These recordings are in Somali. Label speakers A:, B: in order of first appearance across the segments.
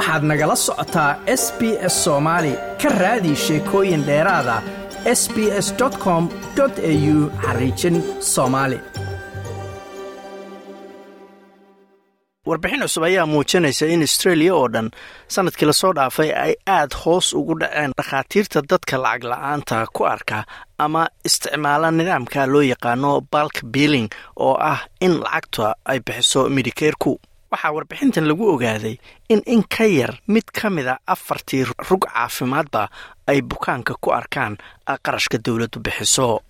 A: waxaad nagala socotaa s b s soomaali ka raadi sheekooyin dheeraada s b s com au xariijin soomaali warbixin cusub ayaa muujinaysa in australia oo dhan sannadkii la soo dhaafay ay aad hoos ugu dhaceen dhakhaatiirta dadka lacag la'aanta ku arka ama isticmaala nidaamka loo yaqaano balk billing oo ah in lacagta ay bixiso midikeerku waxaa warbixintan lagu ogaaday in in ka yar mid ka mida afartii rug caafimaadba ay bukaanka ku arkaan qarashka dowladdu bixiso.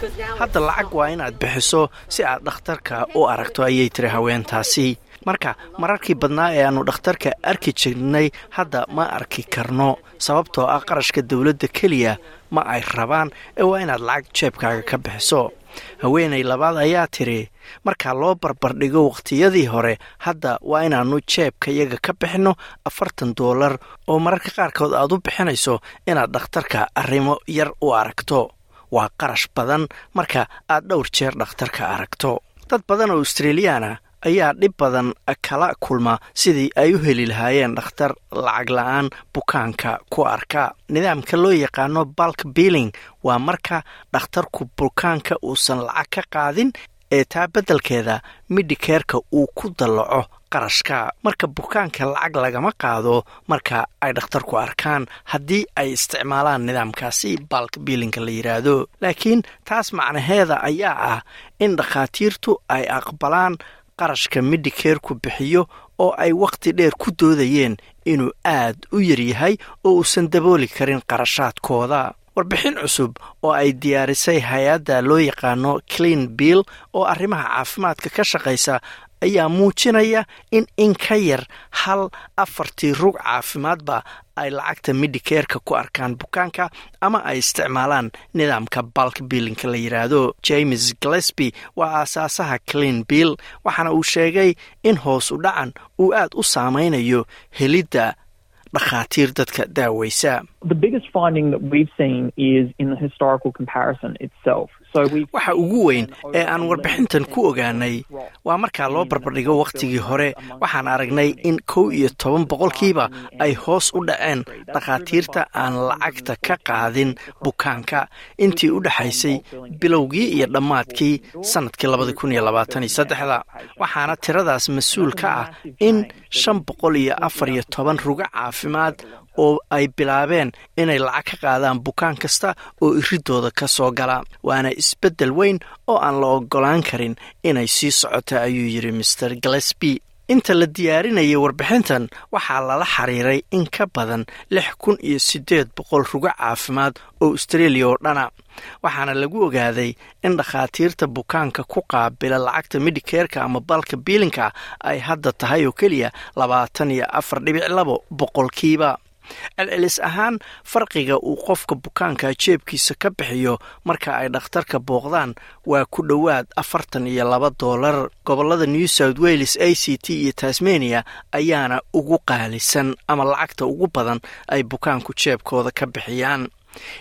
A: Hadda lacag waa inaad bixiso si aad dhakhtarka u aragto ayay tiri haweentaasi marka mararkii badnaa ee aannu dhakhtarka arki jirnay hadda ma arki karno sababtoo ah qarashka dowladda keliya ma ay rabaan ee waa inaad lacag jeebkaaga ka bixiso. Haweenay labaad ayaa tiri markaa loo barbardhigo wakhtiyadii hore hadda waa inaannu jeebkayaga ka bixinno afartan doolar oo mararka qaarkood aad u bixinayso inaad dhakhtarka arrimo yar u aragto. Waa qarash badan marka aad dhowr jeer dhakhtarka aragto. Dad badan oo australiyaana ayaa dhib badan kala kulma sidii ay u heli lahaayeen dhakhtar lacag la'aan bukaanka ku arka. Nidaamka loo yaqaano balk billing waa marka dhakhtarku bukaanka uusan lacag ka qaadin ee taa beddelkeeda midhikeerka uu ku dallaco qarashka marka bukaanka lacag lagama qaado marka ay dhakhtarku arkaan haddii ay isticmaalaan nidaamkaasi balk bilinka la yidhaahdo laakiin taas macnaheeda ayaa ah in dhakhaatiirtu ay aqbalaan qarashka midhikeerku bixiyo oo ay wakhti dheer ku doodayeen inuu aad u yaryahay oo uusan dabooli karin qarashaadkooda. Warbixin cusub oo ay diyaarisay hay'adda loo yaqaano clean bill oo arrimaha caafimaadka ka shaqaysa ayaa muujinaya in in ka yar hal afartii rug caafimaadba ay lacagta midhikeerka ku arkaan bukaanka ama ay isticmaalaan nidaamka balk billinka la yidhaahdo james glesby waa aasaasaha clean bill waxaana uu sheegay in hoos u dhacan uu aad u saameynayo helidda dhakhaatiir dadka daaweysa waxa ugu weyn ee aan warbixintan ku ogaanay waa markaa loo barbardhigo wakhtigii hore. waxaan aragnay in kow iyo toban boqolkiiba ay hoos u dhaceen dhakhaatiirta aan lacagta ka qaadin bukaanka. Intii u dhexaysay bilowgii iyo dhammaadkii sannadkii waxaana tiradaas mas'uul ka ah in shan boqol iyo afar iyo toban ruga caafimaad oo ay bilaabeen inay lacag ka qaadaan bukaan kasta oo iridooda ka soo gala waana isbeddel weyn oo aan la ogolaan karin inay sii socota ayuu yidhi master glesby inta la diyaarinayay warbixintan waxaa lala xiriiray in ka badan lix kun iyo siddeed boqol rugo caafimaad oo australia oo dhana. Waxaana lagu ogaaday in dhakhaatiirta bukaanka ku qaabila lacagta midhikeerka ama balka biilinka ay hadda tahay oo keliya labaatan iyo afar dhibic labo boqolkiiba celcelis ahaan farqiga uu qofka bukaanka jeebkiisa ka bixiyo marka ay dhakhtarka booqdaan waa ku dhowaad afartan iyo laba doolar gobollada new south wales a c t iyo tasmania ayaana ugu qaalisan ama lacagta ugu badan ay bukaanku jeebkooda ka bixiyaan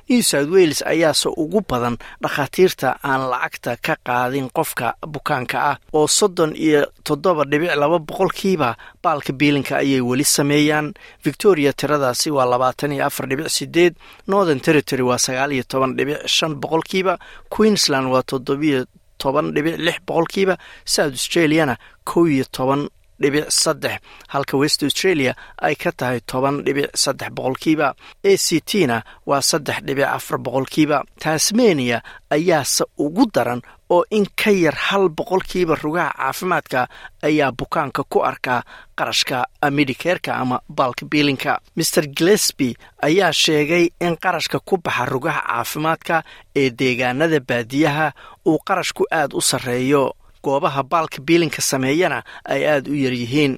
A: new south wales ayaase ugu badan dhakhaatiirta aan lacagta ka qaadin qofka bukaanka ah oo soddon iyo toddoba dhibic laba boqolkiiba baalka biilinka ayay weli sameeyaan. Victoria tiradaasi waa labaatan iyo afar dhibic sideed northern territory waa sagaal iyo toban dhibic shan boqolkiiba queensland waa toddobiyo toban dhibic lix boqolkiiba south australiana kow iyo toban dhibic saddex. Halka west australia ay ka tahay toban dhibic saddex boqolkiiba a c t na waa saddex dhibic afar boqolkiiba tasmania ayaase ugu daran oo in ka yar hal boqolkiiba rugaha caafimaadka ayaa bukaanka ku arkaa qarashka midhikeerka ama balk biilinka master glesby ayaa sheegay in qarashka ku baxa rugaha caafimaadka ee deegaanada baadiyaha uu qarashku aad u sarreeyo goobaha baalka biilinka sameeyana ay aada u yaryihiin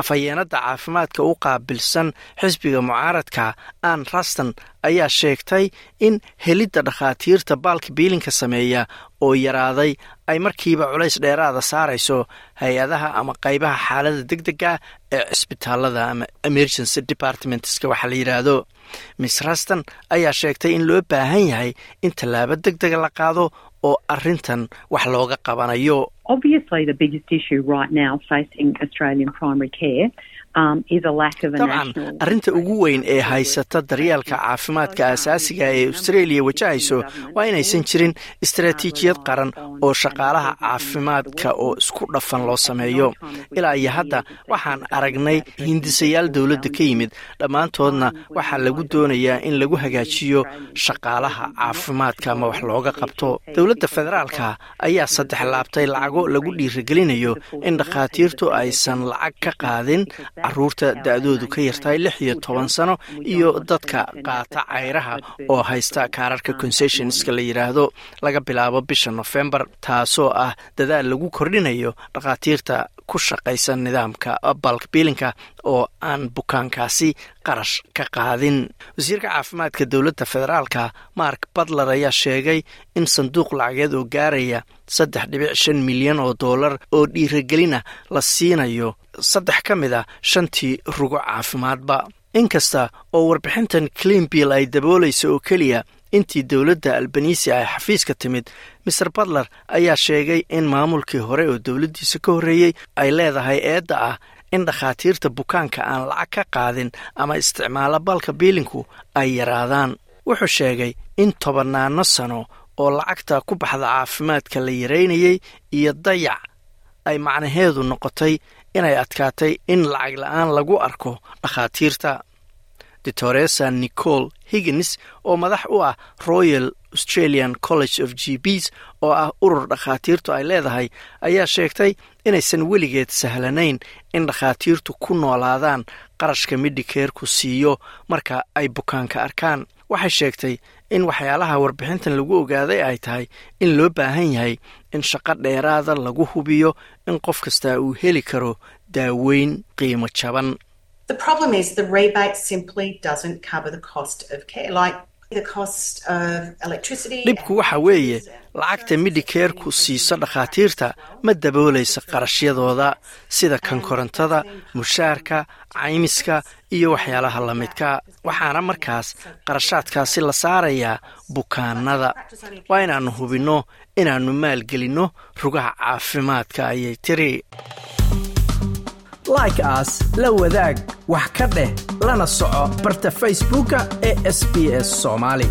A: afhayeenada caafimaadka u qaabilsan xisbiga mucaaradka ann raston ayaa sheegtay in helidda dhakhaatiirta baalka biilinka sameeya oo yaraaday ay markiiba culays dheeraada saarayso hay'adaha ama qaybaha xaalada deg dega ee cisbitaalada ama emergency departmentska waxaa la yidhaahdo miss raston ayaa sheegtay in loo baahan yahay in tallaabo deg dega la qaado oo arrintan wax looga qabanayo dabcan arrinta ugu weyn ee haysata daryeelka caafimaadka aasaasiga ee australia wajahayso waa inaysan jirin istaraatiijiyad qaran oo shaqaalaha caafimaadka oo isku dhafan loo sameeyo. Ilaa iyo hadda waxaan aragnay hindisayaal dowladda ka yimid. Dhammaantoodna waxaa lagu doonayaa in lagu hagaajiyo shaqaalaha caafimaadka ama wax looga qabto. Dowladda federaalka ayaa saddex laabtay lacago lagu dhiirigelinayo in dhakhaatiirtu aysan lacag ka qaadin carruurta da-doodu ka yartahay lix iyo toban sano iyo dadka qaata cayraha oo haysta kaararka concessionska la yidhaahdo laga bilaabo bisha nofembar taasoo ah dadaal lagu kordhinayo dhakhaatiirta ku shaqaysa nidaamka balk biilinka oo aan bukaankaasi qarash ka qaadin. Wasiirka caafimaadka dowladda federaalka mark badler ayaa sheegay in sanduuq lacageed oo gaaraya saddex dhibic shan milyan oo dollar oo dhiiragelina la siinayo saddex ka mid a shantii rugo caafimaadba. Inkasta oo warbixintan cleanbill ay daboolaysa oo keliya intii dowladda albanisi ay xafiiska timid maer badler ayaa sheegay in maamulkii hore oo dowladdiisa ka horreeyey ay leedahay eedda ah in dhakhaatiirta bukaanka aan lacag ka qaadin ama isticmaalo balka biilinku ay yaraadaan. Wuxuu sheegay in tobanaano sano oo lacagta ku baxda caafimaadka la yaraynayay iyo dayac ay macnaheedu noqotay inay adkaatay in lacag la'aan lagu arko dhakhaatiirta. Doctoresa nicole higgins oo madax u ah royal australian college of g bs oo ah urur dhakhaatiirtu ay leedahay ayaa sheegtay inaysan weligeed sahlanayn in dhakhaatiirtu ku noolaadaan qarashka midhikeerku siiyo marka ay bukaanka arkaan. Waxay sheegtay in waxyaalaha warbixintan lagu ogaaday ay tahay in loo baahan yahay in shaqo dheeraada lagu hubiyo in qof kastaa uu heli karo daaweyn qiimo jaban dhibku waxa weeye lacagta midhikeerku siiso dhakhaatiirta ma daboolaysa qarashyadooda sida kan korontada mushaarka caymiska iyo waxyaalaha la midka. Waxaana markaas qarashaadkaasi la saarayaa bukaanada waa inaannu hubinno inaannu maalgelinno rugaha caafimaadka ayay tiri
B: wax ka dheh lana soco barta facebooka ee s soomaali